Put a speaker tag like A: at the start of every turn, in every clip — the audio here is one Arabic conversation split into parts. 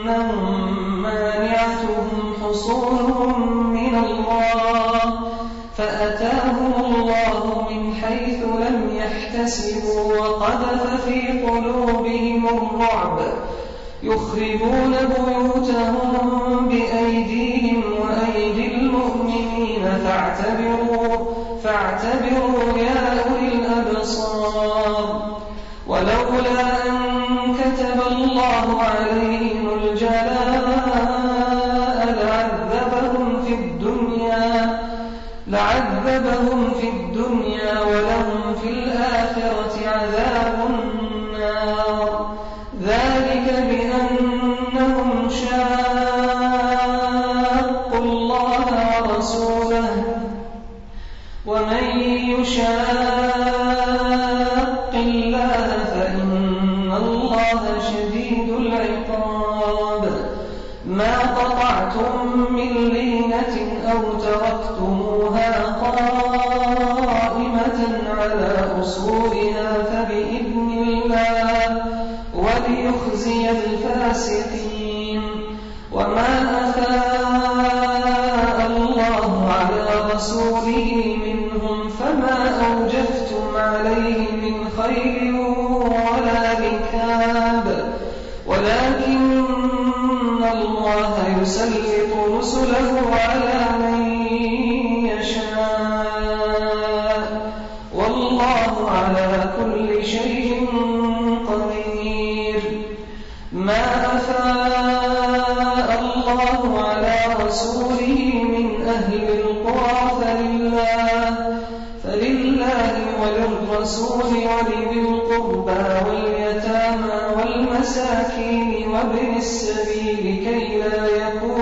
A: أنهم مانعتهم من الله فأتاهم الله من حيث لم يحتسبوا وقذف في قلوبهم الرعب. يخربون بيوتهم بأيديهم وأيدي المؤمنين فاعتبروا فاعتبروا يا أولي الأبصار. ولولا أن كتب الله عليهم لعذبهم في الدنيا ولهم في الآخرة عذاب النار ذلك بأنهم شاقوا الله ورسوله ومن يشاق الله فإن الله شديد العقاب ما قطعتم أو تركتموها قائمة على أصولها فبإذن الله وليخزي الفاسقين وما أفاء الله على رسوله منهم فما أوجفتم عليه من خير ولا ركاب ولكن الله يسلط رسله على من يشاء. والله على كل شيء قدير. ما أفاء الله على رسوله من أهل القرى فلله فلله وللرسول ولذي القربى واليتامى والمساكين وابن السبيل كي لا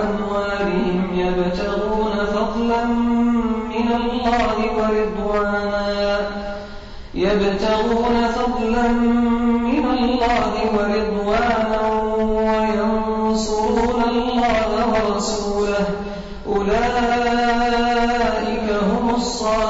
A: ديارهم وأموالهم يبتغون فضلا من الله ورضوانا. يبتغون فضلا من الله ورضوانا وينصرون الله ورسوله. أولئك هم الصادقون.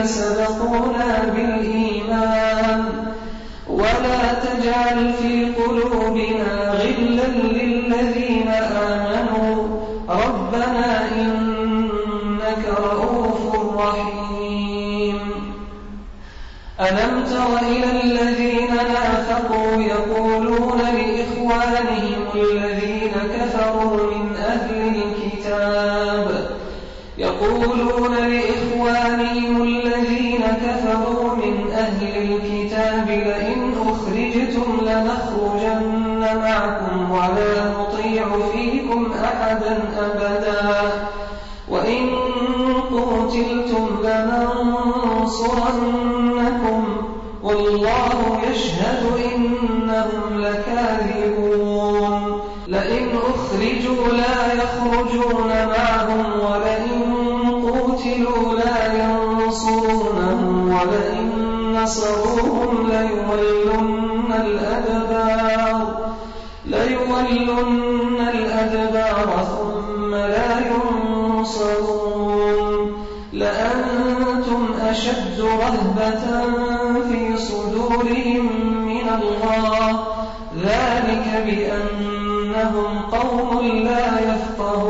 A: الذين سبقونا بالإيمان. ولا تجعل في قلوبنا غلا للذين آمنوا. ربنا إنك رؤوف رحيم. ألم تر إلى الذين نافقوا يقولون لإخوانهم الذين كفروا من أهل الكتاب يقولون لإخوانهم الذين كفروا من أهل الكتاب لئن أخرجتم لنخرجن معكم ولا نطيع فيكم أحدا أبدا. وإن قتلتم لننصرنكم والله يشهد إنهم لكاذبون. لئن أخرجوا لا يخرجون قوتلوا لا ينصرونهم ولئن نصروهم ليولن الأدبار ليولن الأدبار ثم لا ينصرون. لأنتم أشد رهبة في صدورهم من الله ذلك بأنهم قوم لا يفقهون.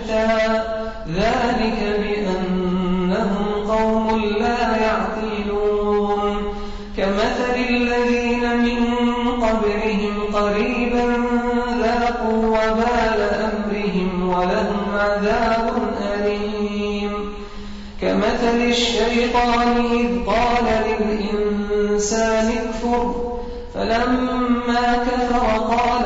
A: قبلهم قريبا ذاقوا وبال أمرهم ولهم عذاب أليم. كمثل الشيطان إذ قال للإنسان اكفر فلما كفر قال